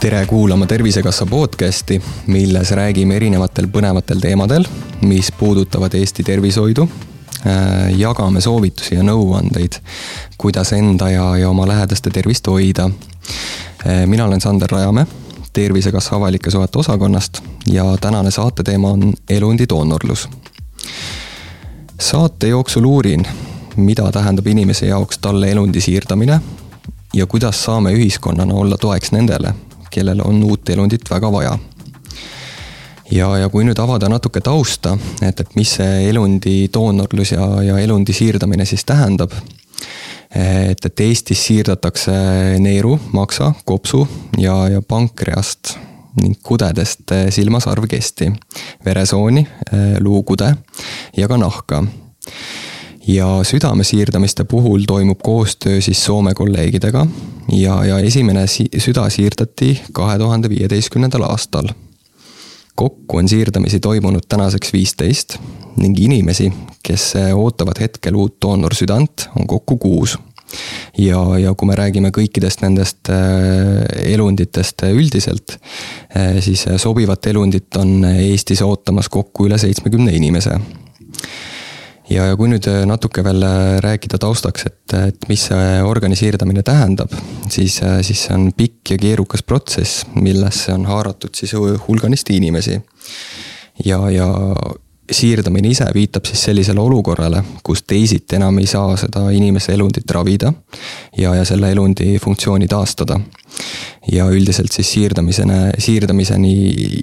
tere kuulama Tervisekassa podcasti, milles räägime erinevatel põnevatel teemadel, mis puudutavad Eesti tervishoidu. Äh, jagame soovitusi ja nõuandeid, kuidas enda ja, ja oma lähedaste tervist hoida. Äh, mina olen Sander Rajamäe Tervisekassa avalike suhete osakonnast ja tänane saate teema on elundidoonorlus. Saate jooksul uurin, mida tähendab inimese jaoks talle elundi siirdamine ja kuidas saame ühiskonnana olla toeks nendele, kellel on uut elundit väga vaja. ja, ja kui nüüd avada natuke tausta, et, et mis see elundi doonorlus ja, ja elundi siirdamine siis tähendab. et, et Eestis siirdatakse neeru, maksa, kopsu ja, ja pankreast ning kudedest silma-sarvkesti, veresooni, luukude ja ka nahka. Ja südame siirdamiste puhul toimub koostöö siis Soome kolleegidega ja, ja esimene si süda siirdati kahe tuhande viieteistkümnendal aastal. kokku on siirdamisi toimunud tänaseks viisteist ning inimesi, kes ootavad hetkel uut doonorsüdant, on kokku kuus ja, ja kui me räägime kõikidest nendest äh, elunditest üldiselt, äh, siis sobivat elundit on Eestis ootamas kokku üle seitsmekümne inimese ja, ja kui nüüd äh, natuke veel äh, rääkida taustaks, et, et mis see organi siirdamine tähendab, siis, äh, siis see on pikk ja keerukas protsess, millesse on haaratud siis hulganisti inimesi. ja, ja siirdamine ise viitab siis sellisele olukorrale, kus teisiti enam ei saa seda inimese elundit ravida ja, ja selle elundi funktsiooni taastada. ja üldiselt siis siirdamisena, siirdamiseni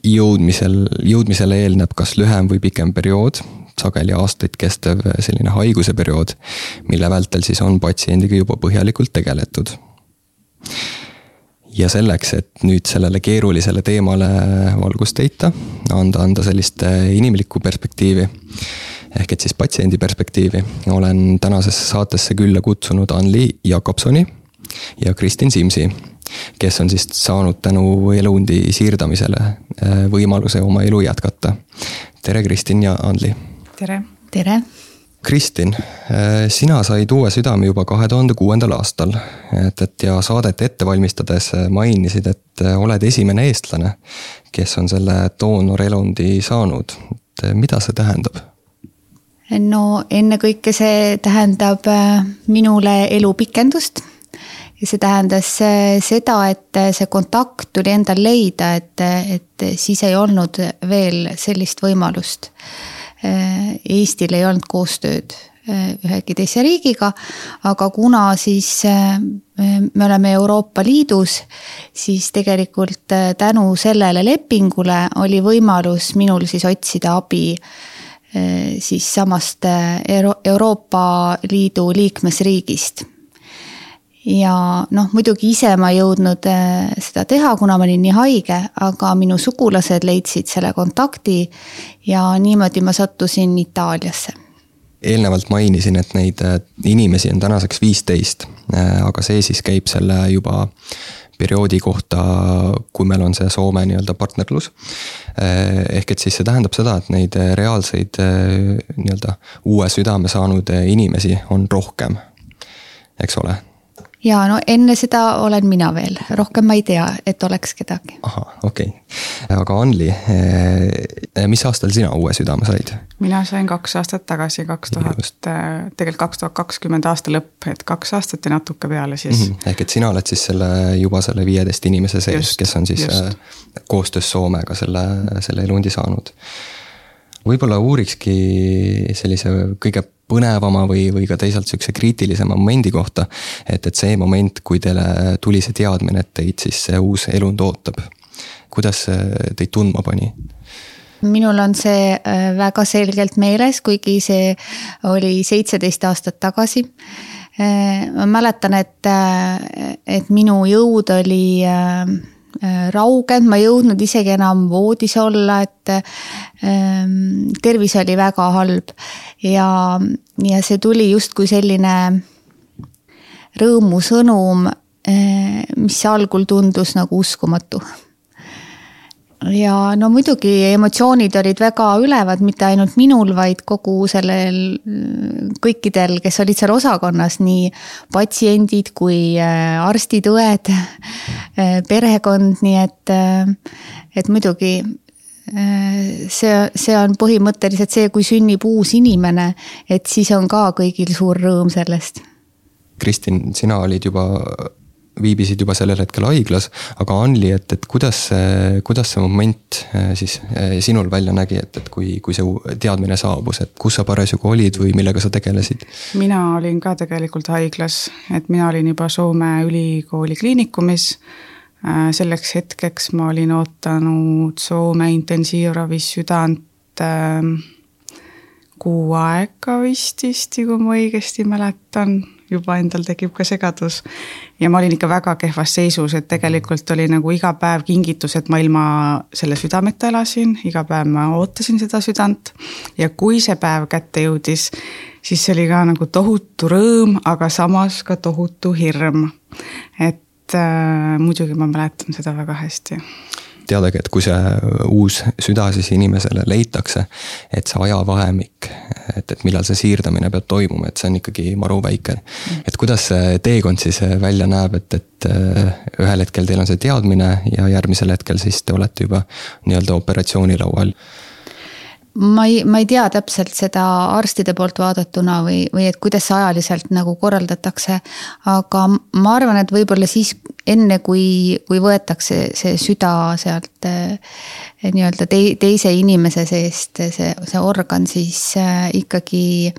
jõudmisel, jõudmisele eelneb kas lühem või pikem periood sageli aastaid kestev selline haiguse periood, mille vältel siis on patsiendiga juba põhjalikult tegeletud. Ja selleks, et nüüd sellele keerulisele teemale valgust heita, anda, anda sellist inimlikku perspektiivi, ehk et siis patsiendi perspektiivi, olen tänasesse saatesse külla kutsunud Anli Jakobsoni ja Kristin Simsi kes on siis saanud tänu elundi siirdamisele võimaluse oma elu jätkata. tere, Kristin ja Anli tere. tere. Kristin, äh, sina said uue südame juba kahe tuhande kuuendal aastal, et, et ja saadet ette valmistades mainisid, et äh, oled esimene eestlane, kes on selle doonorelundi saanud. et äh, mida see tähendab? no ennekõike see tähendab minule elupikendust ja see tähendas seda, et see kontakt tuli endal leida, et, et siis ei olnud veel sellist võimalust Äh, Eestil ei olnud koostööd äh, ühegi teise riigiga, aga kuna siis äh, me oleme Euroopa Liidus, siis tegelikult tänu sellele lepingule oli võimalus minul siis otsida abi siis samast Euro Euroopa Liidu liikmesriigist ja noh, muidugi ise ma ei jõudnud äh, seda teha, kuna ma olin nii haige, aga minu sugulased leidsid selle kontakti ja niimoodi ma sattusin Itaaliasse. eelnevalt mainisin, et neid äh, inimesi on tänaseks viisteist, äh, aga see siis käib selle juba perioodi kohta, kui meil on see Soome nii-öelda partnerlus. ehk et siis see tähendab seda, et neid reaalseid nii-öelda uue südame saanud inimesi on rohkem, eks ole ja no enne seda olen mina veel, rohkem ma ei tea, et oleks kedagi. ahah, okei okay., aga Anli, eh, mis aastal sina uue südame said? mina sain kaks aastat tagasi, kaks tuhat, eh, tegelikult kaks tuhat kakskümmend aasta lõpp, et kaks aastat ja natuke peale siis mm. -hmm. ehk et sina oled siis selle juba selle viieteist inimese sees, kes on siis just. Eh, koostöös Soomega selle, selle elundi saanud võib-olla uurikski sellise kõige põnevama või, või ka teisalt sihukese kriitilisema momendi kohta. et, et see moment, kui teile tuli see teadmine, et teid siis see uus elund ootab. kuidas see teid tundma pani? minul on see äh, väga selgelt meeles, kuigi see oli seitseteist aastat tagasi. Äh, ma mäletan, et, äh, et minu jõud oli raugenud, ma ei jõudnud isegi enam voodis olla, et ähm, tervis oli väga halb. ja, ja see tuli justkui selline rõõmusõnum, äh, mis algul tundus nagu uskumatu. Ja no muidugi emotsioonid olid väga ülevad, mitte ainult minul, vaid kogu sellel, kõikidel, kes olid seal osakonnas, nii patsiendid kui äh, arstid, õed, äh, perekond, nii et, äh, et muidugi see, see on põhimõtteliselt see, kui sünnib uus inimene, et siis on ka kõigil suur rõõm sellest. Kristin, sina olid juba viibisid juba sellel hetkel haiglas, aga Anli, et, et kuidas see, kuidas see moment äh, siis äh, sinul välja nägi, et, et kui, kui see teadmine saabus, et kus sa parasjagu olid või millega sa tegelesid? mina olin ka tegelikult haiglas, et mina olin juba Soome ülikooli kliinikumis. Äh, selleks hetkeks ma olin ootanud Soome intensiivravis südant kuu aega vist vist, kui ma õigesti mäletan juba endal tekib ka segadus. Ja ma olin ikka väga kehvas seisus, et tegelikult oli nagu iga päev kingitus, et ma ilma selle südameta elasin, iga päev ma ootasin seda südant. ja kui see päev kätte jõudis, siis see oli ka nagu tohutu rõõm, aga samas ka tohutu hirm. et äh, muidugi ma mäletan seda väga hästi teadagi, et kui see uus süda siis inimesele leitakse, et see ajavahemik, et, et millal see siirdamine peab toimuma, et see on ikkagi maru väike. et kuidas see teekond siis välja näeb, et, et äh, ühel hetkel teil on see teadmine ja järgmisel hetkel siis te olete juba nii-öelda operatsioonilaual ma ei, ma ei tea täpselt seda arstide poolt vaadatuna või, või et kuidas see ajaliselt nagu korraldatakse. aga ma arvan, et võib-olla siis enne, kui, kui võetakse see süda sealt eh, nii-öelda te, teise inimese seest, see, see organ, siis eh, ikkagi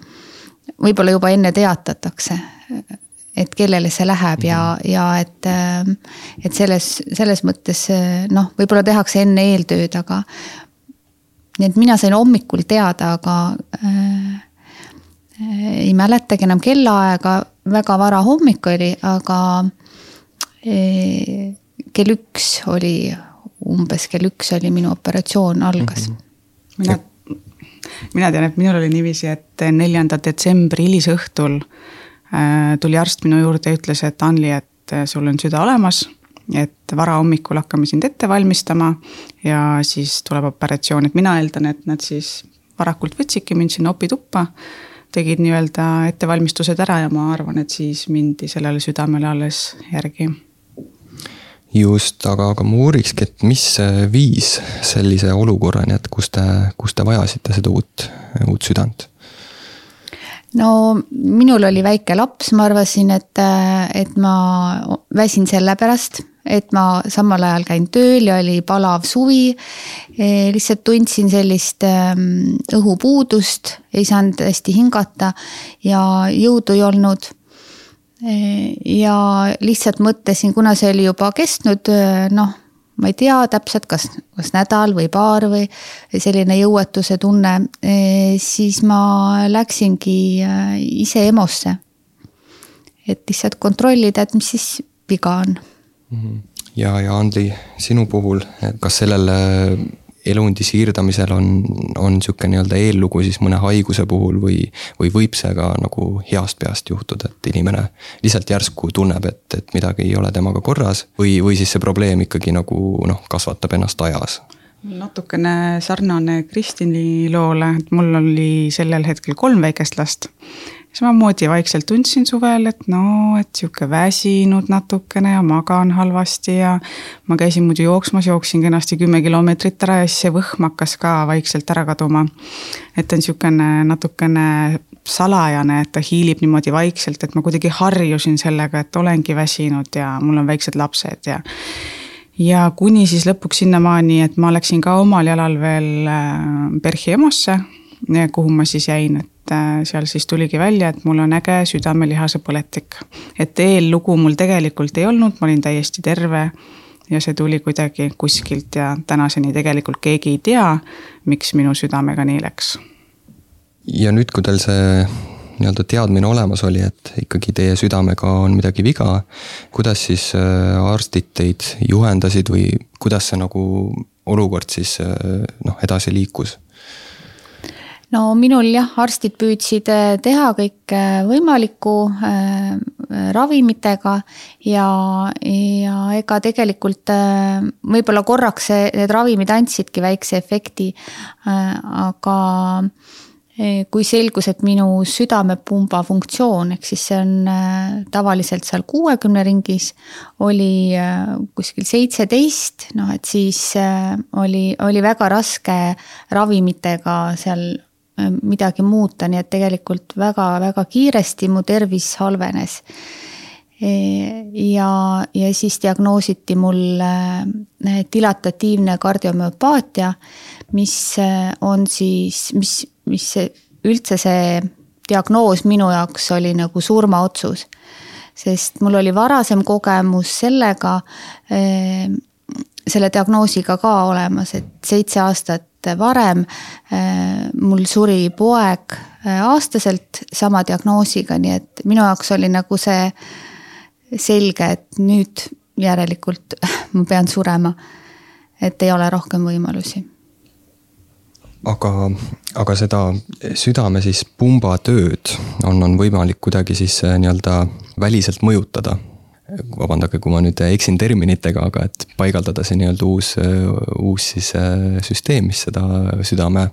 võib-olla juba enne teatatakse et kellele see läheb ja, mhm. ja et, eh, et selles, selles mõttes noh, võib-olla tehakse enne eeltööd, aga nii et mina sain hommikul teada, aga äh, ei mäletagi enam kellaaega, väga vara hommik oli, aga äh, kell üks oli, umbes kell üks oli minu operatsioon algas mm. -hmm. mina, mina tean, et minul oli niiviisi, et neljanda detsembri hilisõhtul äh, tuli arst minu juurde ja ütles, et Anli, et sul on süda olemas et varahommikul hakkame sind ette valmistama ja siis tuleb operatsioon, et mina eeldan, et nad siis varakult võtsidki mind sinna opituppa, tegid nii-öelda ettevalmistused ära ja ma arvan, et siis mindi sellele südamele alles järgi. just, aga, aga ma uurikski, et mis viis sellise olukorrani, et kus te, kus te vajasite seda uut, uut südant? no minul oli väike laps, ma arvasin, et, et ma väsin selle pärast et ma samal ajal käin tööl ja oli palav suvi. E, lihtsalt tundsin sellist ähm, õhupuudust, ei saanud hästi hingata ja jõudu ei olnud. E, ja lihtsalt mõtlesin, kuna see oli juba kestnud, äh, noh, ma ei tea täpselt, kas, kas nädal või paar või selline jõuetuse tunne, e, siis ma läksingi ise EMO-sse. et lihtsalt kontrollida, et mis siis viga on ja, ja Andli, sinu puhul, kas sellel elundi siirdamisel on, on sihuke nii-öelda eellugu siis mõne haiguse puhul või, või võib see ka nagu heast peast juhtuda, et inimene lihtsalt järsku tunneb, et, et midagi ei ole temaga korras või, või siis see probleem ikkagi nagu noh, kasvatab ennast ajas? natukene sarnane Kristini loole, et mul oli sellel hetkel kolm väikest last samamoodi vaikselt tundsin suvel, et no, et sihuke väsinud natukene ja magan halvasti ja. ma käisin muidu jooksmas, jooksin kenasti kümme kilomeetrit ära ja siis see võhm hakkas ka vaikselt ära kaduma. et on sihukene natukene salajane, et ta hiilib niimoodi vaikselt, et ma kuidagi harjusin sellega, et olengi väsinud ja mul on väiksed lapsed ja ja kuni siis lõpuks sinnamaani, et ma läksin ka omal jalal veel äh, PERH-i EMO-sse, kuhu ma siis jäin, et äh, seal siis tuligi välja, et mul on äge südamelihase põletik. et eellugu mul tegelikult ei olnud, ma olin täiesti terve ja see tuli kuidagi kuskilt ja tänaseni tegelikult keegi ei tea, miks minu südamega nii läks. ja nüüd, kui teil see nii-öelda teadmine olemas oli, et ikkagi teie südamega on midagi viga, kuidas siis äh, arstid teid juhendasid või kuidas see nagu olukord siis äh, noh, edasi liikus? No minul jah, arstid püüdsid äh, teha kõike võimalikku. Äh, ravimitega ja, ja ega tegelikult võib-olla korraks need ravimid andsidki väikse efekti, aga kui selgus, et minu südamepumba funktsioon, ehk siis see on äh, tavaliselt seal kuuekümne ringis, oli äh, kuskil seitseteist, noh et siis äh, oli, oli väga raske ravimitega seal midagi muuta, nii et tegelikult väga-väga kiiresti mu tervis halvenes. E, ja, ja siis diagnoositi mul dilatatiivne kardiomüopaatia, mis on siis, mis mis üldse see diagnoos minu jaoks oli nagu surmaotsus. sest mul oli varasem kogemus sellega, eh, selle diagnoosiga ka olemas, et seitse aastat varem eh, mul suri poeg eh, aastaselt sama diagnoosiga, nii et minu jaoks oli nagu see selge, et nüüd järelikult ma pean surema. et ei ole rohkem võimalusi aga, aga seda südame siis pumba tööd on, on võimalik kuidagi siis äh, nii-öelda väliselt mõjutada. Vabandage, kui ma nüüd eksin terminitega, aga et paigaldada see nii-öelda uus, äh, uus siis äh, süsteem, mis seda südame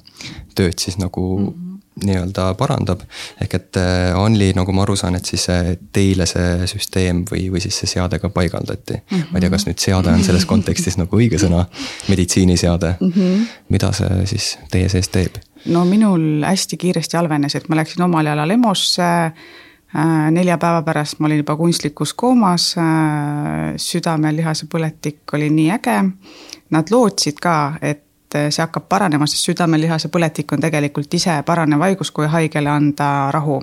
tööd siis nagu mm -hmm nii-öelda parandab. ehk et äh, Anli, nagu ma aru saan, et siis äh, teile see süsteem või, või siis see seade ka paigaldati mm. -hmm. ma ei tea, kas nüüd seade on selles kontekstis nagu õige sõna, meditsiiniseade mm. -hmm. mida see siis teie sees teeb? no minul hästi kiiresti halvenes, et ma läksin omal jalal EMO-sse äh, nelja päeva pärast ma olin juba kunstlikus koomas, südamelihase põletik oli nii äge. Nad lootsid ka, et et see hakkab paranema, sest südamelihase põletik on tegelikult ise paranev haigus, kui haigele anda rahu.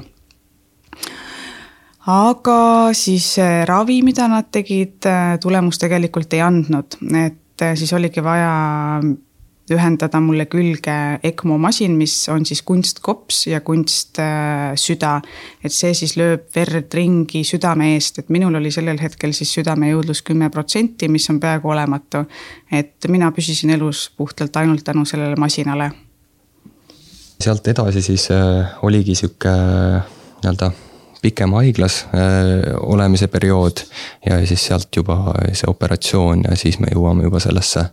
aga siis ravi, mida nad tegid, tulemust tegelikult ei andnud, et siis oligi vaja ühendada mulle külge ECMO masin, mis on siis kunstkops ja kunstsüda. et see siis lööb verd ringi südame eest, et minul oli sellel hetkel siis südamejõudlus kümme protsenti, mis on peaaegu olematu. et mina püsisin elus puhtalt ainult tänu sellele masinale. sealt edasi siis äh, oligi sihuke äh, nii-öelda pikem haiglas äh, olemise periood ja siis sealt juba see operatsioon ja siis me jõuame juba sellesse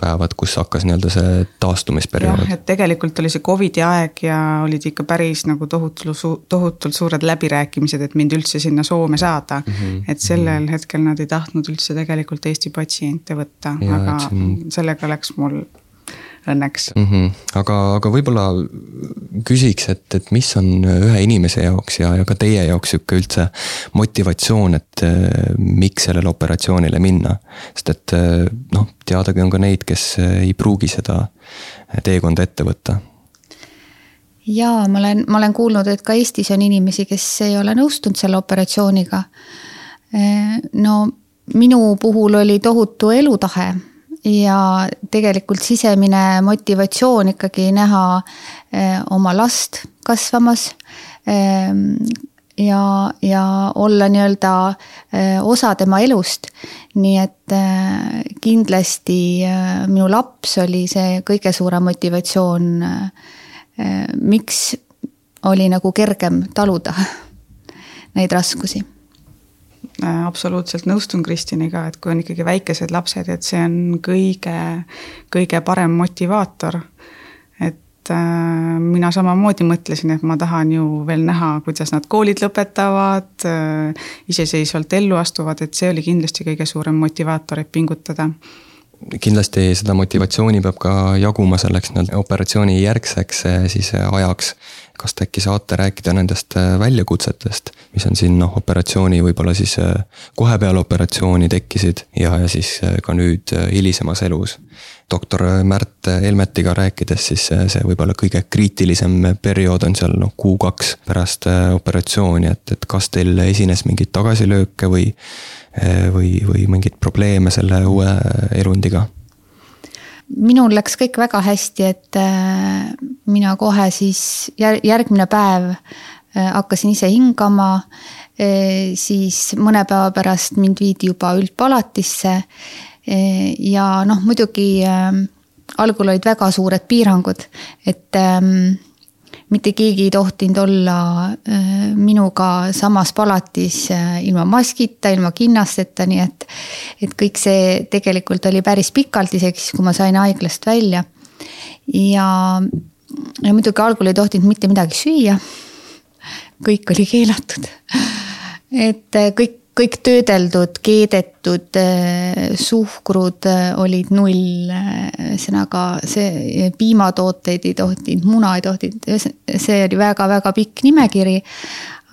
päeva, et kus hakkas nii-öelda see taastumisperiood. jah, et tegelikult oli see Covidi aeg ja olid ikka päris nagu tohutul, tohutult suured läbirääkimised, et mind üldse sinna Soome saada mm. -hmm. et sellel hetkel nad ei tahtnud üldse tegelikult Eesti patsiente võtta, aga sellega läks mul õnneks mm. -hmm. aga, aga võib-olla küsiks, et, et mis on ühe inimese jaoks ja, ja ka teie jaoks sihuke üldse motivatsioon, et eh, miks sellele operatsioonile minna. sest et eh, noh, teadagi on ka neid, kes ei pruugi seda teekonda ette võtta jaa, ma olen, ma olen kuulnud, et ka Eestis on inimesi, kes ei ole nõustunud selle operatsiooniga. No minu puhul oli tohutu elutahe ja tegelikult sisemine motivatsioon ikkagi näha eh, oma last kasvamas. Ehm, ja, ja olla nii-öelda eh, osa tema elust. nii et eh, kindlasti minu laps oli see kõige suurem motivatsioon, miks oli nagu kergem taluda neid raskusi absoluutselt nõustun Kristiniga, et kui on ikkagi väikesed lapsed, et see on kõige, kõige parem motivaator. et äh, mina samamoodi mõtlesin, et ma tahan ju veel näha, kuidas nad koolid lõpetavad äh,, iseseisvalt ellu astuvad, et see oli kindlasti kõige suurem motivaator, et pingutada kindlasti seda motivatsiooni peab ka jaguma selleks nii-öelda operatsiooni järgseks eh, siis eh, ajaks. kas te äkki saate rääkida nendest eh, väljakutsetest, mis on siin noh, operatsiooni võib-olla siis kohe peale operatsiooni tekkisid ja, ja siis ka nüüd hilisemas elus. doktor Märt Helmetiga rääkides, siis see võib-olla kõige kriitilisem periood on seal noh, kuu-kaks pärast operatsiooni, et, et kas teil esines mingeid tagasilööke või või, või mingeid probleeme selle uue elundiga? minul läks kõik väga hästi, et äh, mina kohe siis järgmine päev äh, hakkasin ise hingama. Siis mõne päeva pärast mind viidi juba üldpalatisse. ja noh, muidugi algul olid väga suured piirangud, et ähm, mitte keegi ei tohtinud olla minuga samas palatis ilma maskita, ilma kinnasteta, nii et. et kõik see tegelikult oli päris pikalt, isegi siis, kui ma sain haiglast välja. ja, ja muidugi algul ei tohtinud mitte midagi süüa. kõik oli keelatud. et kõik kõik töödeldud, keedetud äh, suhkrud äh, olid null. ühesõnaga see piimatooteid ei tohtinud, muna ei tohtinud, see oli väga-väga pikk nimekiri.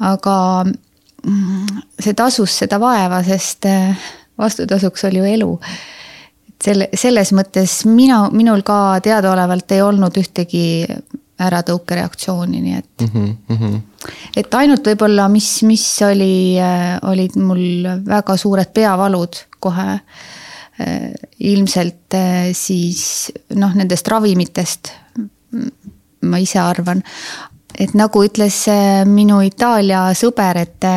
aga mm, see tasus seda vaeva, sest äh, vastutasuks oli ju elu. selle, selles mõttes mina, minul ka teadaolevalt ei olnud ühtegi äratõukereaktsiooni, nii et mm. -hmm. et ainult võib-olla, mis, mis oli, äh, olid mul väga suured peavalud kohe. Äh, ilmselt äh, siis noh, nendest ravimitest ma ise arvan, et nagu ütles minu Itaalia sõber, et,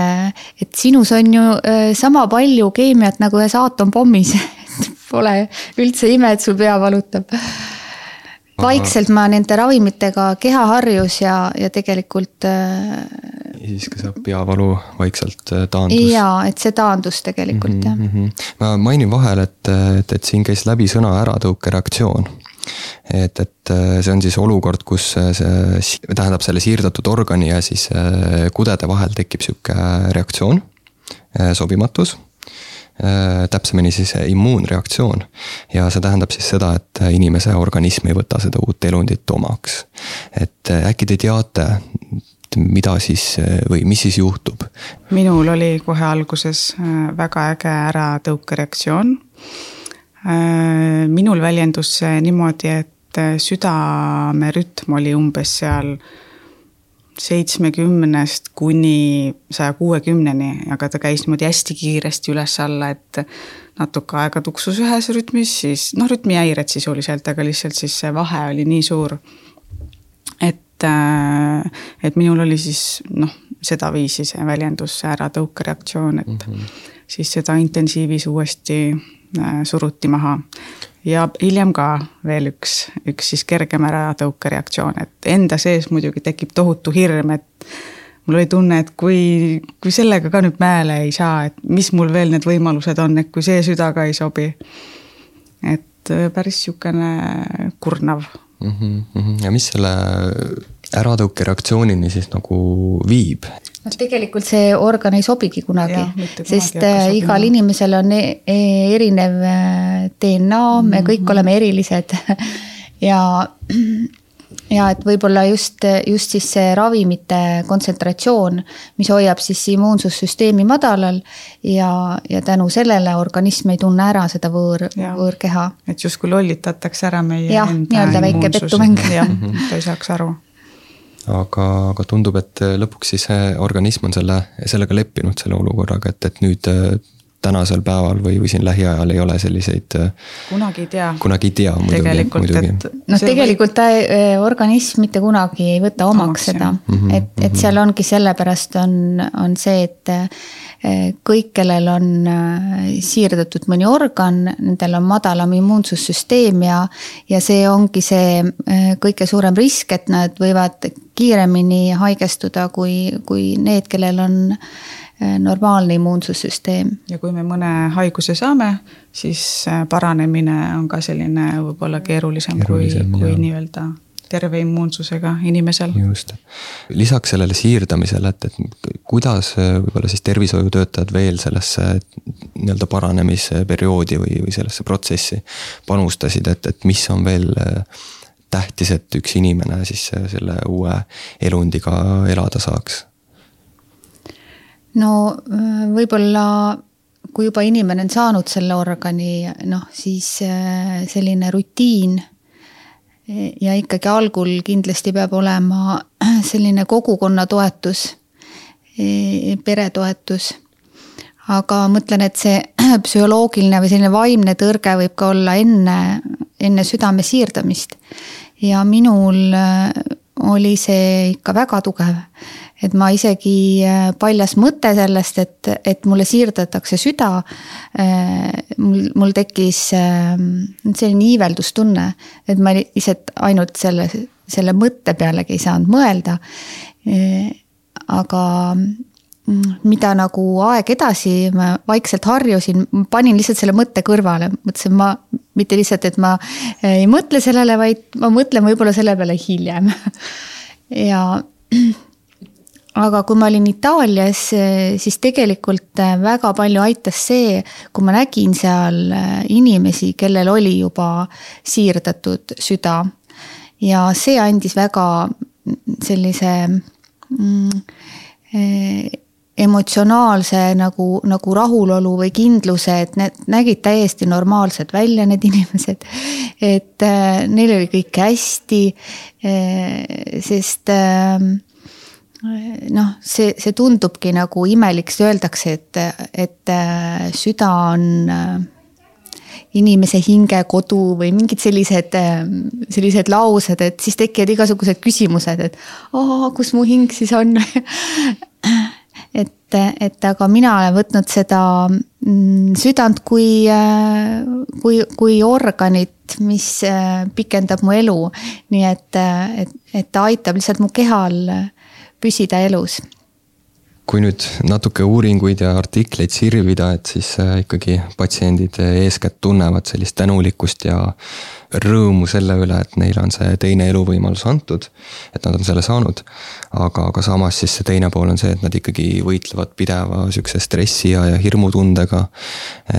et sinus on ju sama palju keemiat nagu ühes aatompomis Pole üldse ime, et sul pea valutab vaikselt ma nende ravimitega keha harjus ja, ja tegelikult. Äh, ja siis ka see peavalu vaikselt äh, taandus. jaa, et see taandus tegelikult mm -hmm, jah. -hmm. ma mainin vahele, et, et, et siin käis läbi sõna äratõukereaktsioon et, et äh, see on siis olukord, kus see, tähendab selle siirdatud organi ja siis kudede vahel tekib sihuke reaktsioon, sobimatus täpsemini siis immuunreaktsioon. ja see tähendab siis seda, et inimese organism ei võta seda uut elundit omaks. et äh, äkki te teate, mida siis või mis siis juhtub? minul oli kohe alguses äh, väga äge äratõukereaktsioon. minul väljendus see niimoodi, et südamerütm oli umbes seal seitsmekümnest kuni saja kuuekümneni, aga ta käis niimoodi hästi kiiresti üles-alla, et natuke aega tuksus ühes rütmis, siis noh, rütmihäired sisuliselt, aga lihtsalt siis see vahe oli nii suur. et, äh, et minul oli siis noh, sedaviisi see väljendus, see äratõukereaktsioon, et mm -hmm. siis seda intensiivis uuesti äh, suruti maha ja hiljem ka veel üks, üks siis kergem äratõukereaktsioon, et enda sees muidugi tekib tohutu hirm, et mul oli tunne, et kui, kui sellega ka nüüd mäele ei saa, et mis mul veel need võimalused on, et kui see süda ka ei sobi. et äh, päris sihukene kurnav mm. -hmm. ja mis selle äratõukereaktsioonini siis nagu viib? noh, tegelikult see organ ei sobigi kunagi, sest kunagi äh, igal inimesel on e e erinev äh, DNA, me kõik mm -hmm. oleme erilised ja ja et võib-olla just, just siis see ravimite kontsentratsioon, mis hoiab siis immuunsussüsteemi madalal ja, ja tänu sellele organism ei tunne ära seda võõr, võõrkeha. et justkui lollitatakse ära meie jah, nii-öelda väike petumäng. jah, ta ei saaks aru aga, aga tundub, et lõpuks siis organism on selle, sellega leppinud, selle olukorraga, et, et nüüd tänasel päeval või, või siin lähiajal ei ole selliseid. Äh, kunagi ei tea. kunagi ei tea muidugi. tegelikult, et. noh, tegelikult ta äh, organism mitte kunagi ei võta omaks, omaks seda, -hmm, et, et mhm. seal ongi sellepärast on, on see, et äh, kõik, kellel on siirdatud mõni organ, nendel on madalam immuunsussüsteem ja, ja see ongi see kõige suurem risk, et nad võivad kiiremini haigestuda kui, kui need, kellel on normaalne immuunsussüsteem. ja kui me mõne haiguse saame, siis paranemine on ka selline võib-olla keerulisem, keerulisem kui, kui nii-öelda terve immuunsusega inimesel. just, lisaks sellele siirdamisele, et, et kuidas äh, võib-olla siis tervishoiutöötajad veel sellesse nii-öelda paranemisperioodi või, või sellesse protsessi panustasid, et, et mis on veel tähtis, et üks inimene siis selle uue elundiga elada saaks no äh, võib-olla kui juba inimene on saanud selle organi, noh siis äh, selline rutiin. Ja ikkagi algul kindlasti peab olema selline kogukonna toetus, e, peretoetus. aga mõtlen, et see psühholoogiline või selline vaimne tõrge võib ka olla enne, enne südame siirdamist. ja minul äh, oli see ikka väga tugev et ma isegi äh, paljas mõte sellest, et, et mulle siirdatakse süda. Äh, mul, mul tekkis ähm, selline iiveldustunne, et ma lihtsalt ainult selle, selle mõtte pealegi ei saanud mõelda. aga mm, mida nagu aeg edasi, ma vaikselt harjusin, panin lihtsalt selle mõtte kõrvale, mõtlesin ma, mitte lihtsalt, et ma ei mõtle sellele, vaid ma mõtlen võib-olla selle peale hiljem. ja aga kui ma olin Itaalias, siis tegelikult äh, väga palju aitas see, kui ma nägin seal äh, inimesi, kellel oli juba siirdatud süda. ja see andis väga sellise mm, emotsionaalse nagu, nagu rahulolu või kindluse, et need nägid täiesti normaalsed välja, need inimesed. et äh, neil oli kõik hästi äh,, sest äh, noh, see, see tundubki nagu imelik, öeldakse, et, et äh, süda on äh, inimese hingekodu või mingid sellised, äh, sellised laused, et siis tekivad igasugused küsimused, et aa, kus mu hing siis on et, et aga mina olen võtnud seda mm, südant kui, kui, kui organit, mis pikendab mu elu. nii et, et, et ta aitab lihtsalt mu kehal püsida elus kui nüüd natuke uuringuid ja artikleid sirvida, et siis äh, ikkagi patsiendid eeskätt tunnevad sellist tänulikkust ja rõõmu selle üle, et neile on see teine eluvõimalus antud. et nad on selle saanud. aga, aga samas siis see teine pool on see, et nad ikkagi võitlevad pideva sihukese stressi ja, ja hirmutundega.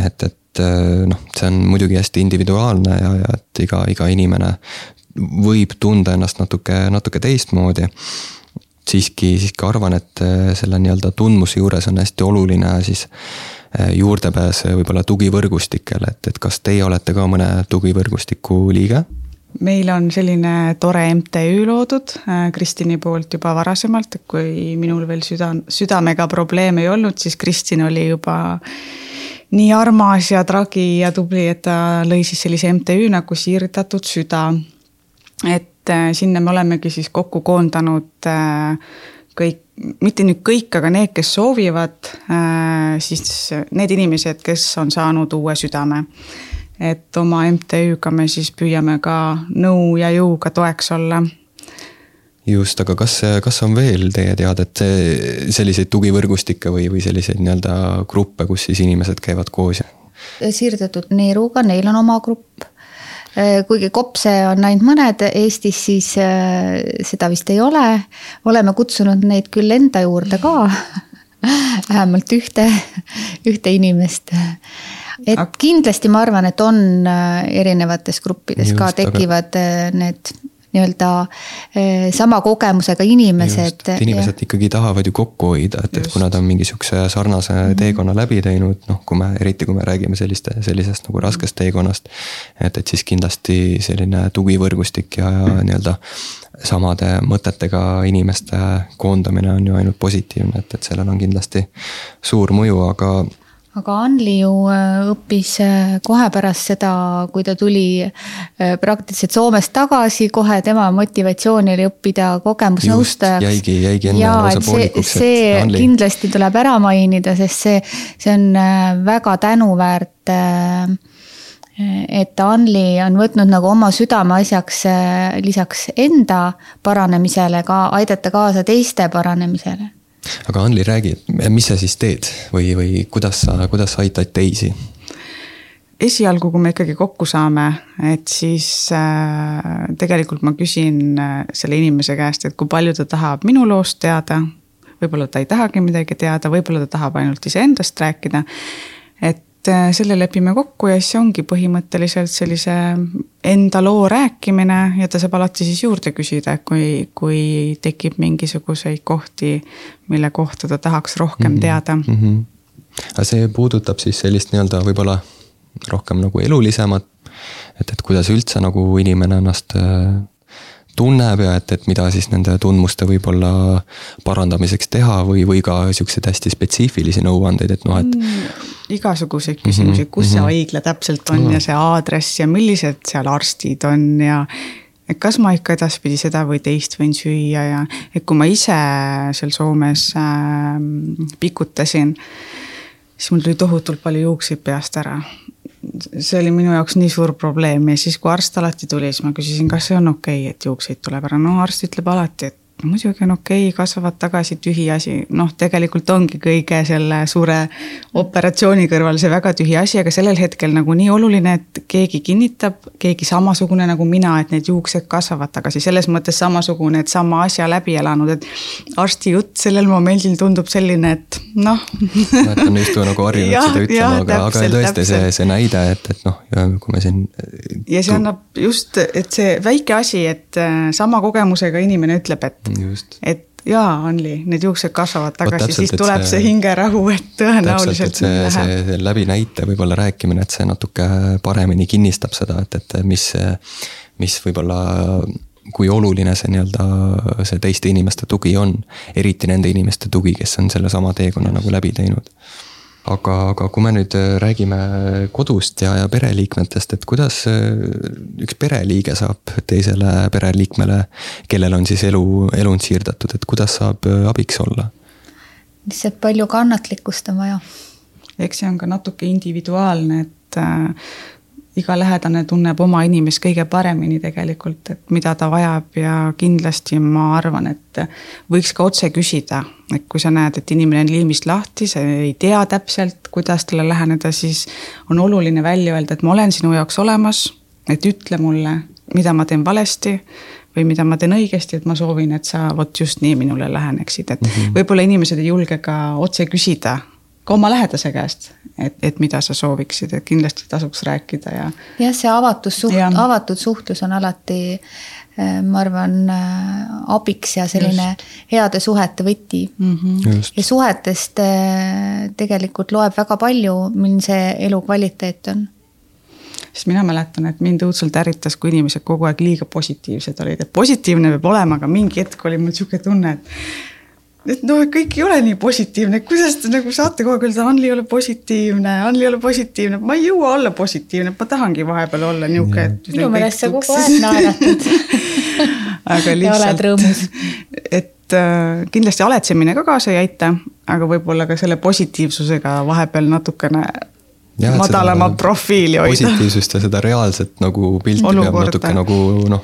et, et äh, noh, see on muidugi hästi individuaalne ja, ja et iga, iga inimene võib tunda ennast natuke, natuke teistmoodi siiski, siiski arvan, et äh, selle nii-öelda tundmuse juures on hästi oluline siis äh, juurdepääs äh, võib-olla tugivõrgustikele, et, et kas teie olete ka mõne tugivõrgustiku liige? meil on selline tore MTÜ loodud Kristini poolt juba varasemalt, et kui minul veel süda, südamega probleeme ei olnud, siis Kristin oli juba nii armas ja tragi ja tubli, et ta lõi siis sellise MTÜ nagu Siirdatud Süda. et sinna me olemegi siis kokku koondanud äh, kõik, mitte nüüd kõik, aga need, kes soovivad, äh, siis need inimesed, kes on saanud uue südame. et oma MTÜ-ga me siis püüame ka nõu ja jõuga toeks olla just, aga kas, kas on veel teie teada, et selliseid tugivõrgustikke või, või selliseid nii-öelda gruppe, kus siis inimesed käivad koos? siirdatud Neeruga, neil on oma grupp Äh, kuigi kopse on ainult mõned Eestis, siis äh, seda vist ei ole. oleme kutsunud neid küll enda juurde ka vähemalt ühte, ühte inimest. et kindlasti ma arvan, et on äh, erinevates gruppides Just, ka tekivad aga... need nii-öelda eh, sama kogemusega inimesed. inimesed ja. ikkagi tahavad ju kokku hoida, et, et kui nad on mingi sihukese sarnase mm -hmm. teekonna läbi teinud, noh, kui me, eriti kui me räägime selliste, sellisest nagu raskest teekonnast. et, et siis kindlasti selline tugivõrgustik ja, ja nii-öelda samade mõtetega inimeste koondamine on ju ainult positiivne, et, et sellel on kindlasti suur mõju, aga aga Anli ju äh, õppis äh, kohe pärast seda, kui ta tuli äh, praktiliselt Soomest tagasi, kohe tema motivatsioon oli õppida kogemusnõustajaks. jäigi, jäigi enne lausa poolikuks. see Anli... kindlasti tuleb ära mainida, sest see, see on väga tänuväärt et Anli on võtnud nagu oma südameasjaks lisaks enda paranemisele ka aidata kaasa teiste paranemisele aga Anli, räägi, mis sa siis teed või, või kuidas sa, kuidas sa aitad teisi? esialgu, kui me ikkagi kokku saame, et siis äh, tegelikult ma küsin äh, selle inimese käest, et kui palju ta tahab minu loost teada. võib-olla ta ei tahagi midagi teada, võib-olla ta tahab ainult iseendast rääkida. et selle lepime kokku ja siis ongi põhimõtteliselt sellise enda loo rääkimine ja ta saab alati siis juurde küsida, kui, kui tekib mingisuguseid kohti, mille kohta ta tahaks rohkem mm -hmm. teada mm. -hmm. aga see puudutab siis sellist nii-öelda võib-olla rohkem nagu elulisemat, et, et kuidas üldse nagu inimene ennast äh, tunneb ja et, et mida siis nende tundmuste võib-olla parandamiseks teha või, või ka siukseid hästi spetsiifilisi nõuandeid, et noh, et mm,. igasuguseid küsimusi, kus mm -hmm. see mhm. haigla täpselt on mm. ja see aadress ja millised seal arstid on ja et kas ma ikka edaspidi seda või teist võin süüa ja et kui ma ise seal Soomes äh, pikutasin, siis mul tuli tohutult palju juukseid peast ära see oli minu jaoks nii suur probleem ja siis, kui arst alati tuli, siis ma küsisin, kas see on okei okay,, et juukseid tuleb ära, no arst ütleb alati, et muidugi on okei okay,, kasvavad tagasi, tühi asi, noh, tegelikult ongi kõige selle suure operatsiooni kõrval see väga tühi asi, aga sellel hetkel nagu nii oluline, et keegi kinnitab, keegi samasugune nagu mina, et need juuksed kasvavad tagasi, selles mõttes samasugune, et sama asja läbi elanud, et arsti jutt sellel momendil tundub selline, et noh. et on justkui nagu harjunud seda ütlema, aga, aga tõesti see, see näide, et, et noh, kui me siin. ja see annab just, et see väike asi, et äh, sama kogemusega inimene ütleb, et et jaa, Anli, need juuksed kasvavad tagasi, siis tuleb see, see hingerahu, et tõenäoliselt täpselt, et see, see, see läbi näite võib-olla rääkimine, et see natuke paremini kinnistab seda, et, et mis, mis võib-olla kui oluline see nii-öelda see teiste inimeste tugi on, eriti nende inimeste tugi, kes on sellesama teekonna nagu läbi teinud aga, aga kui me nüüd äh, räägime kodust ja, ja pereliikmetest, et kuidas äh, üks pereliige saab teisele pereliikmele, kellel on siis elu, elund siirdatud, et kuidas saab äh, abiks olla? lihtsalt palju kannatlikkust on vaja. eks see on ka natuke individuaalne, et iga lähedane tunneb oma inimest kõige paremini tegelikult, et mida ta vajab ja kindlasti ma arvan, et võiks ka otse küsida, et kui sa näed, et inimene on liimist lahti, sa ei tea täpselt, kuidas talle läheneda, siis on oluline välja öelda, et ma olen sinu jaoks olemas, et ütle mulle, mida ma teen valesti või mida ma teen õigesti, et ma soovin, et sa vot just nii minule läheneksid, et mm -hmm. võib-olla inimesed ei julge ka otse küsida ka oma lähedase käest, et, et mida sa sooviksid, et kindlasti tasuks rääkida ja. jah, see avatus suht-, avatud suhtlus on alati, eh, ma arvan, eh, abiks ja selline Just. heade suhete võti mm. -hmm. ja suhetest eh, tegelikult loeb väga palju, milline see elukvaliteet on sest mina mäletan, et mind õudselt ärritas, kui inimesed kogu aeg liiga positiivsed olid, et positiivne peab olema, aga mingi hetk oli mul sihuke tunne, et et noh, kõik ei ole nii positiivne, kuidas te nagu saate kogu aeg öelda, Anli ei ole positiivne, Anli ei ole positiivne, ma ei jõua olla positiivne, ma tahangi vahepeal olla et. minu meelest sa kogu aeg naeratad aga lihtsalt. et äh, kindlasti aletsemine ka kaasa ei aita, aga võib-olla ka selle positiivsusega vahepeal natukene Ja, madalama profiili hoida. positiivsust ja seda reaalset nagu pilti Olukorda. peab natuke nagu noh,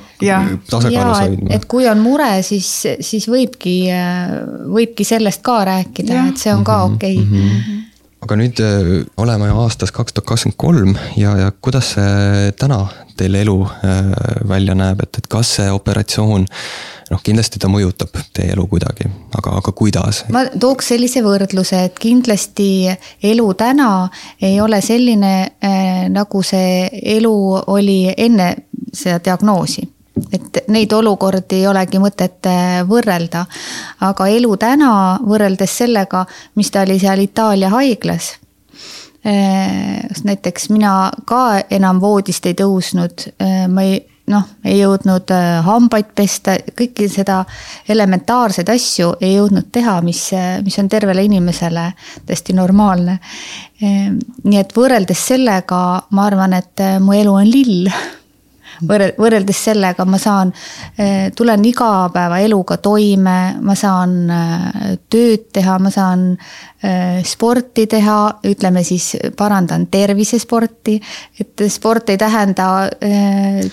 tasakaalus hoidma. et kui on mure, siis, siis võibki, võibki sellest ka rääkida, et see on ka mhm, okei okay. mm. -hmm. Aga nüüd äh, oleme aastas kaks tuhat kakskümmend kolm ja, ja kuidas see täna teil elu äh, välja näeb, et, et kas see operatsioon noh, kindlasti ta mõjutab teie elu kuidagi, aga, aga kuidas? ma tooks sellise võrdluse, et kindlasti elu täna ei ole selline äh,, nagu see elu oli enne seda diagnoosi et neid olukordi ei olegi mõtet äh, võrrelda. aga elu täna võrreldes sellega, mis ta oli seal Itaalia haiglas äh, näiteks mina ka enam voodist ei tõusnud, äh, ma ei, noh, ei jõudnud hambaid pesta, kõiki seda elementaarseid asju ei jõudnud teha, mis, mis on tervele inimesele täiesti normaalne. Nii et võrreldes sellega ma arvan, et mu elu on lill võrreldes sellega ma saan, eh, tulen igapäevaeluga toime, ma saan eh, tööd teha, ma saan eh, sporti teha, ütleme siis parandan tervisesporti. et sport ei tähenda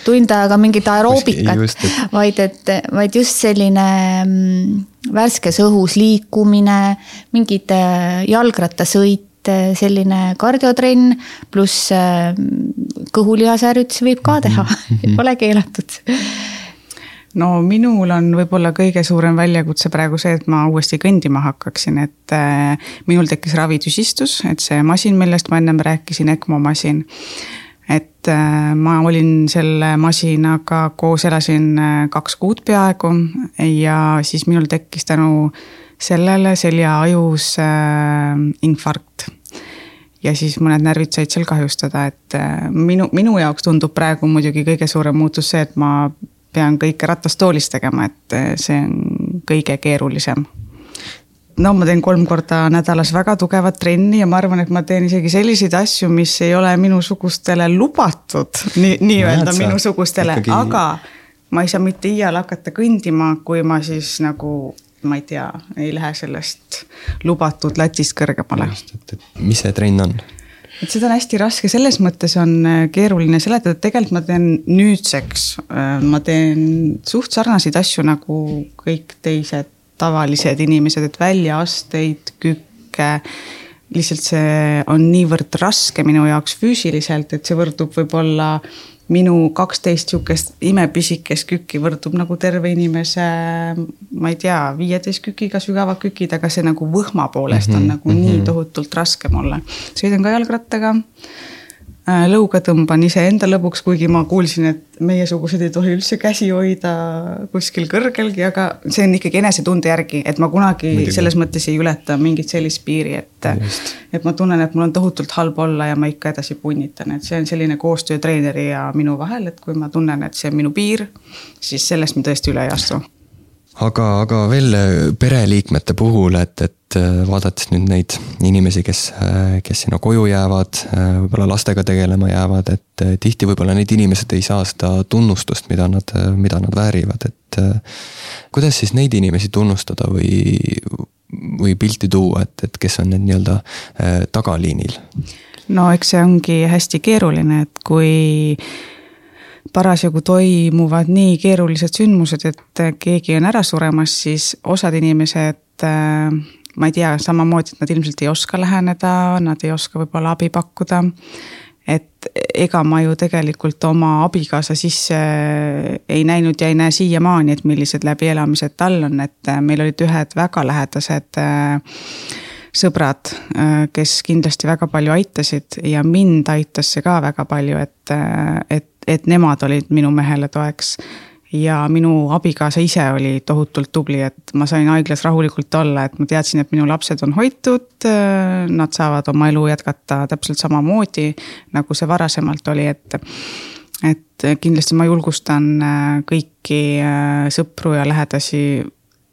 tund aega mingit aeroobikat, vaid et, vaid just selline mm, värskes õhus liikumine, mingid jalgrattasõit et äh, selline kardiotrenn pluss äh, kõhulihasärjutusi võib ka teha mm, -hmm. pole keelatud no minul on võib-olla kõige suurem väljakutse praegu see, et ma uuesti kõndima hakkaksin, et äh, minul tekkis ravitüsistus, et see masin, millest ma ennem rääkisin, ECMO masin. et äh, ma olin selle masinaga koos, elasin äh, kaks kuud peaaegu ja siis minul tekkis tänu sellele seljaajus äh, infarkt ja siis mõned närvid said seal kahjustada, et äh, minu, minu jaoks tundub praegu muidugi kõige suurem muutus see, et ma pean kõike ratastoolis tegema, et äh, see on kõige keerulisem. no ma teen kolm korda nädalas väga tugevat trenni ja ma arvan, et ma teen isegi selliseid asju, mis ei ole minusugustele lubatud, nii, nii-öelda minusugustele ikkagi..., aga ma ei saa mitte iial hakata kõndima, kui ma siis nagu ma ei tea, ei lähe sellest lubatud latist kõrgemale. mis see trenn on? et seda on hästi raske, selles mõttes on äh, keeruline seletada, et tegelikult ma teen nüüdseks, äh, ma teen suht sarnaseid asju nagu kõik teised tavalised inimesed, et väljaasteid, kükke. lihtsalt see on niivõrd raske minu jaoks füüsiliselt, et see võrdub võib-olla minu kaksteist sihukest imepisikest kükki võrdub nagu terve inimese, ma ei tea, viieteist kükiga sügavad kükid, aga see nagu võhma poolest on mm -hmm, nagu nii tohutult raske mulle. sõidan ka jalgrattaga lõuga tõmban iseenda lõbuks, kuigi ma kuulsin, et meiesugused ei tohi üldse käsi hoida kuskil kõrgelgi, aga see on ikkagi enesetunde järgi, et ma kunagi Midagi. selles mõttes ei ületa mingit sellist piiri, et. et ma tunnen, et mul on tohutult halb olla ja ma ikka edasi punnitan, et see on selline koostöö treeneri ja minu vahel, et kui ma tunnen, et see on minu piir, siis sellest ma tõesti üle ei astu aga, aga veel äh, pereliikmete puhul, et, et äh, vaadates nüüd neid inimesi, kes, äh, kes sinna koju jäävad, võib-olla lastega tegelema jäävad, et tihti võib-olla need inimesed ei saa seda tunnustust, mida nad, mida nad väärivad, et. kuidas siis neid inimesi tunnustada või, või pilti tuua, et, et kes on need nii-öelda tagaliinil? no eks see ongi hästi keeruline, et kui parasjagu toimuvad nii keerulised sündmused, et keegi on ära suremas, siis osad inimesed äh, ma ei tea, samamoodi, et nad ilmselt ei oska läheneda, nad ei oska võib-olla abi pakkuda. et ega ma ju tegelikult oma abikaasa sisse ei näinud ja ei näe siiamaani, et millised läbielamised tal on, et meil olid ühed väga lähedased äh, sõbrad, kes kindlasti väga palju aitasid ja mind aitas see ka väga palju, et, et et nemad olid minu mehele toeks. ja minu abikaasa ise oli tohutult tubli, et ma sain haiglas rahulikult olla, et ma teadsin, et minu lapsed on hoitud. Nad saavad oma elu jätkata täpselt samamoodi, nagu see varasemalt oli, et et kindlasti ma julgustan kõiki sõpru ja lähedasi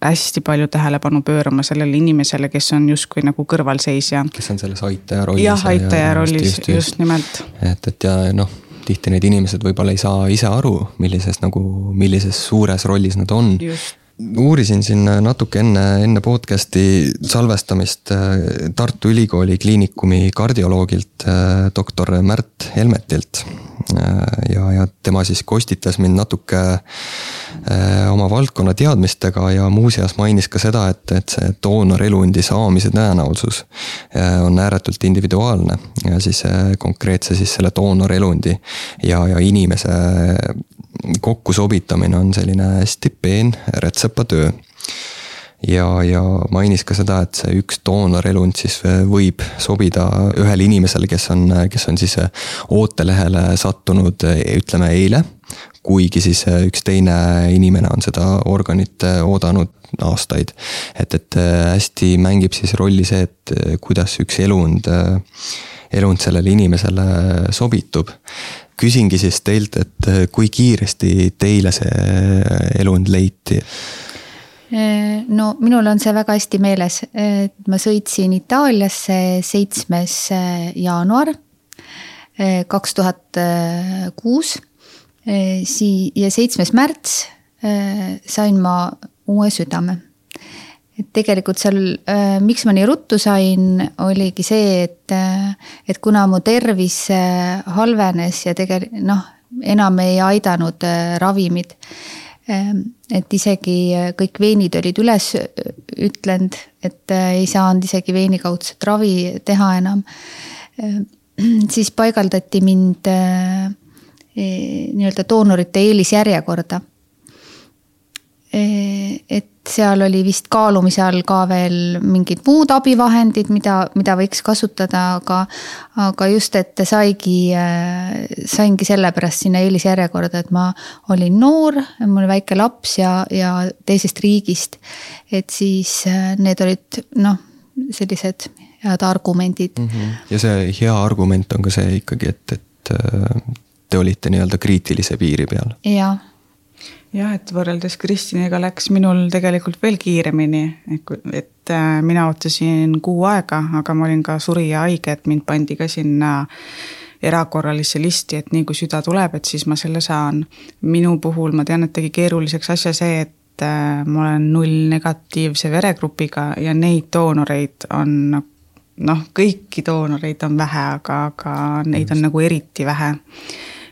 hästi palju tähelepanu pöörama sellele inimesele, kes on justkui nagu kõrvalseisja. kes on selles aitaja rollis. jah, aitaja rollis, just, just, just nimelt. et, et ja noh, tihti need inimesed võib-olla ei saa ise aru, millises nagu, millises suures rollis nad on. Uurisin siin natuke enne, enne podcast'i salvestamist äh, Tartu Ülikooli Kliinikumi kardioloogilt, äh, doktor Märt Helmetilt. Äh, ja, ja tema siis kostitas mind natuke oma valdkonna teadmistega ja muuseas mainis ka seda, et, et see doonorelundi saamise tõenäosus on ääretult individuaalne ja siis konkreetse siis selle doonorelundi ja, ja inimese kokkusobitamine on selline hästi peen rätsepatöö ja, ja mainis ka seda, et see üks doonorelund siis võib sobida ühele inimesele, kes on, kes on siis ootelehele sattunud, ütleme eile. kuigi siis üks teine inimene on seda organit oodanud aastaid. et, et hästi mängib siis rolli see, et kuidas üks elund, elund sellele inimesele sobitub küsingi siis teilt, et äh, kui kiiresti teile see äh, elund leiti? Äh, no minul on see väga hästi meeles, et ma sõitsin Itaaliasse seitsmes jaanuar kaks tuhat kuus. Sii- ja seitsmes märts sain ma uue südame et tegelikult seal, äh, miks ma nii ruttu sain, oligi see, et, äh, et kuna mu tervis äh, halvenes ja tegelikult noh, enam ei aidanud ravimid. Ähm, et isegi kõik veenid olid üles ütlenud, et ei saanud isegi veenikaudset ravi teha enam. siis paigaldati mind nii-öelda doonorite eelisjärjekorda. Et seal oli vist kaalumise all ka veel mingid muud abivahendid, mida, mida võiks kasutada, aga. aga just, et saigi, saingi sellepärast sinna eelisjärjekorda, et ma olin noor, mul oli väike laps ja, ja teisest riigist. et siis need olid noh, sellised head argumendid mm. -hmm. ja see hea argument on ka see ikkagi, et, et te olite nii-öelda kriitilise piiri peal. jah jah, et võrreldes Kristiniga läks minul tegelikult veel kiiremini, et äh, mina ootasin kuu aega, aga ma olin ka surija haige, et mind pandi ka sinna erakorralisse listi, et nii kui süda tuleb, et siis ma selle saan. minu puhul ma tean, et tegi keeruliseks asja see, et äh, ma olen nullnegatiivse veregrupiga ja neid doonoreid on noh, kõiki doonoreid on vähe, aga, aga neid on nagu eriti vähe.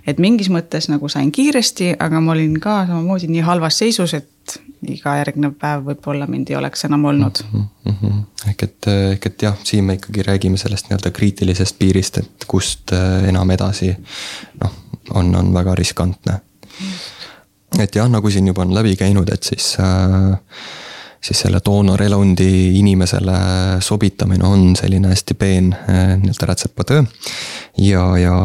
Et mingis mõttes nagu sain kiiresti, aga ma olin ka samamoodi nii halvas seisus, et iga järgnev päev võib-olla mind ei oleks enam olnud mm. -hmm. ehk et, ehk et jah, siin me ikkagi räägime sellest nii-öelda kriitilisest piirist, et kust äh, enam edasi noh, on, on väga riskantne. et jah, nagu siin juba on läbi käinud, et siis äh, siis selle doonorelundi inimesele sobitamine on selline hästi peen äh, nii-öelda rätsepatöö. ja, ja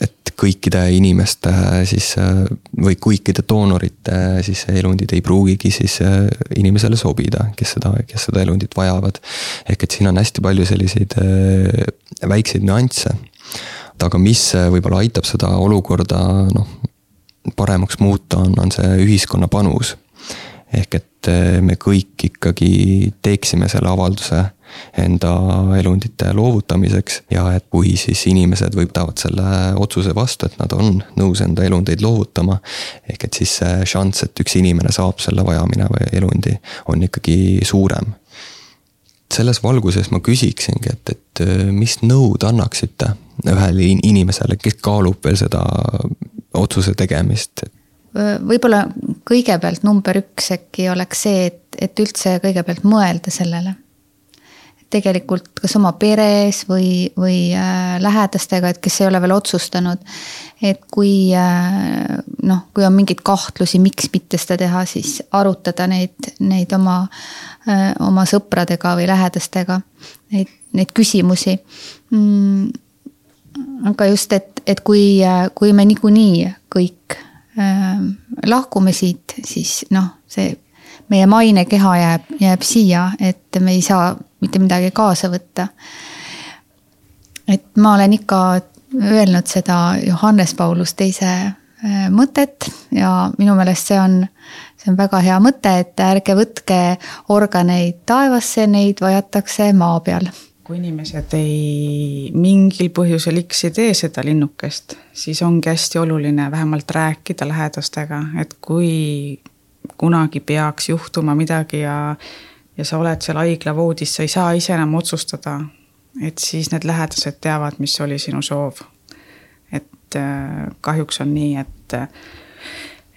et kõikide inimeste siis või kõikide doonorite siis elundid ei pruugigi siis äh, inimesele sobida, kes seda, kes seda elundit vajavad. ehk et siin on hästi palju selliseid äh, väikseid nüansse. aga mis võib-olla aitab seda olukorda noh, paremaks muuta, on, on see ühiskonna panus. ehk et äh, me kõik ikkagi teeksime selle avalduse enda elundite loovutamiseks ja et kui siis inimesed võtavad selle otsuse vastu, et nad on nõus enda elundeid loovutama. ehk et siis see šanss, et üks inimene saab selle vajamineva elundi, on ikkagi suurem. selles valguses ma küsiksingi, et, et mis nõu te annaksite ühele inimesele, kes kaalub veel seda otsuse tegemist? võib-olla kõigepealt number üks äkki oleks see, et, et üldse kõigepealt mõelda sellele tegelikult kas oma peres või, või äh, lähedastega, et kes ei ole veel otsustanud. et kui äh, noh, kui on mingeid kahtlusi, miks mitte seda teha, siis arutada neid, neid oma, äh, oma sõpradega või lähedastega, neid, neid küsimusi mm,. aga just, et, et kui, kui me niikuinii kõik äh, lahkume siit, siis noh, see meie mainekeha jääb, jääb siia, et me ei saa mitte midagi kaasa võtta. et ma olen ikka öelnud seda Johannes Paulus teise äh, mõtet ja minu meelest see on, see on väga hea mõte, et ärge võtke organeid taevasse, neid vajatakse maa peal kui inimesed ei, mingil põhjusel X ei tee seda linnukest, siis ongi hästi oluline vähemalt rääkida lähedastega, et kui kunagi peaks juhtuma midagi ja, ja sa oled seal haiglavoodis, sa ei saa ise enam otsustada. et siis need lähedased teavad, mis oli sinu soov. et äh, kahjuks on nii, et,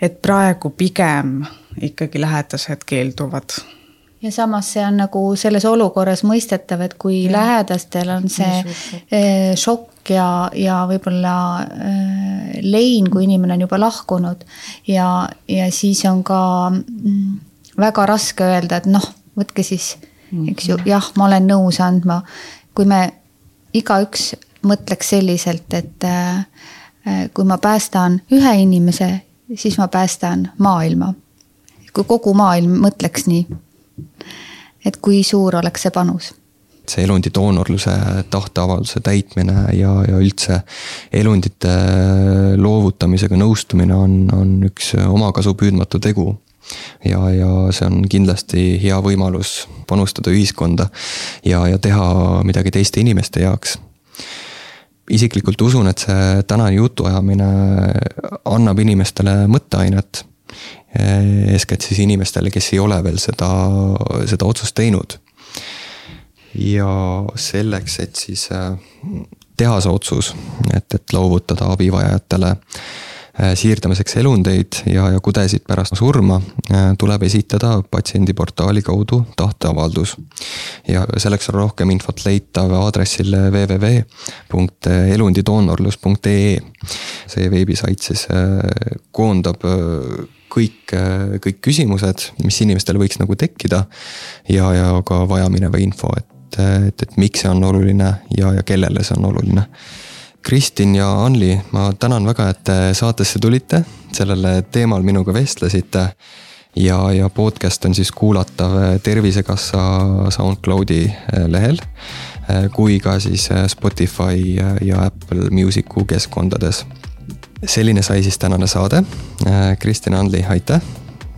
et praegu pigem ikkagi lähedased keelduvad ja samas see on nagu selles olukorras mõistetav, et kui ja. lähedastel on see eh, šokk ja, ja võib-olla äh, lein, kui inimene on juba lahkunud. ja, ja siis on ka mm, väga raske öelda, et noh, võtke siis, eks ju, mhm. jah, ma olen nõus andma. kui me igaüks mõtleks selliselt, et äh, kui ma päästan ühe inimese, siis ma päästan maailma. kui kogu maailm mõtleks nii et kui suur oleks see panus? see elundi doonorluse tahteavalduse täitmine ja, ja üldse elundite loovutamisega nõustumine on, on üks omakasu püüdmatu tegu ja, ja see on kindlasti hea võimalus panustada ühiskonda ja, ja teha midagi teiste inimeste heaks. isiklikult usun, et see tänane jutuajamine annab inimestele mõtteainet eeskätt siis inimestele, kes ei ole veel seda, seda otsust teinud. ja selleks, et siis eh, teha see otsus, et, et loovutada abivajajatele eh, siirdamiseks elundeid ja, ja kudesid pärast surma, tuleb esitada patsiendiportaali kaudu tahteavaldus. ja selleks on rohkem infot leitav aadressil www.elundidoonorlus.ee. see veebisait siis koondab kõik, kõik küsimused, mis inimestel võiks nagu tekkida. ja, ja ka vajamineva info, et, et, et miks see on oluline ja, ja kellele see on oluline. Kristin ja Anli, ma tänan väga, et te saatesse tulite, sellele teemal minuga vestlesite. ja, ja podcast on siis kuulatav Tervisekassa SoundCloudi lehel kui ka siis Spotify ja Apple Music'u keskkondades selline sai siis tänane saade. Kristjan Andli, aitäh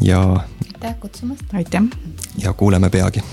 ja. aitäh kutsumast. aitäh. ja kuuleme peagi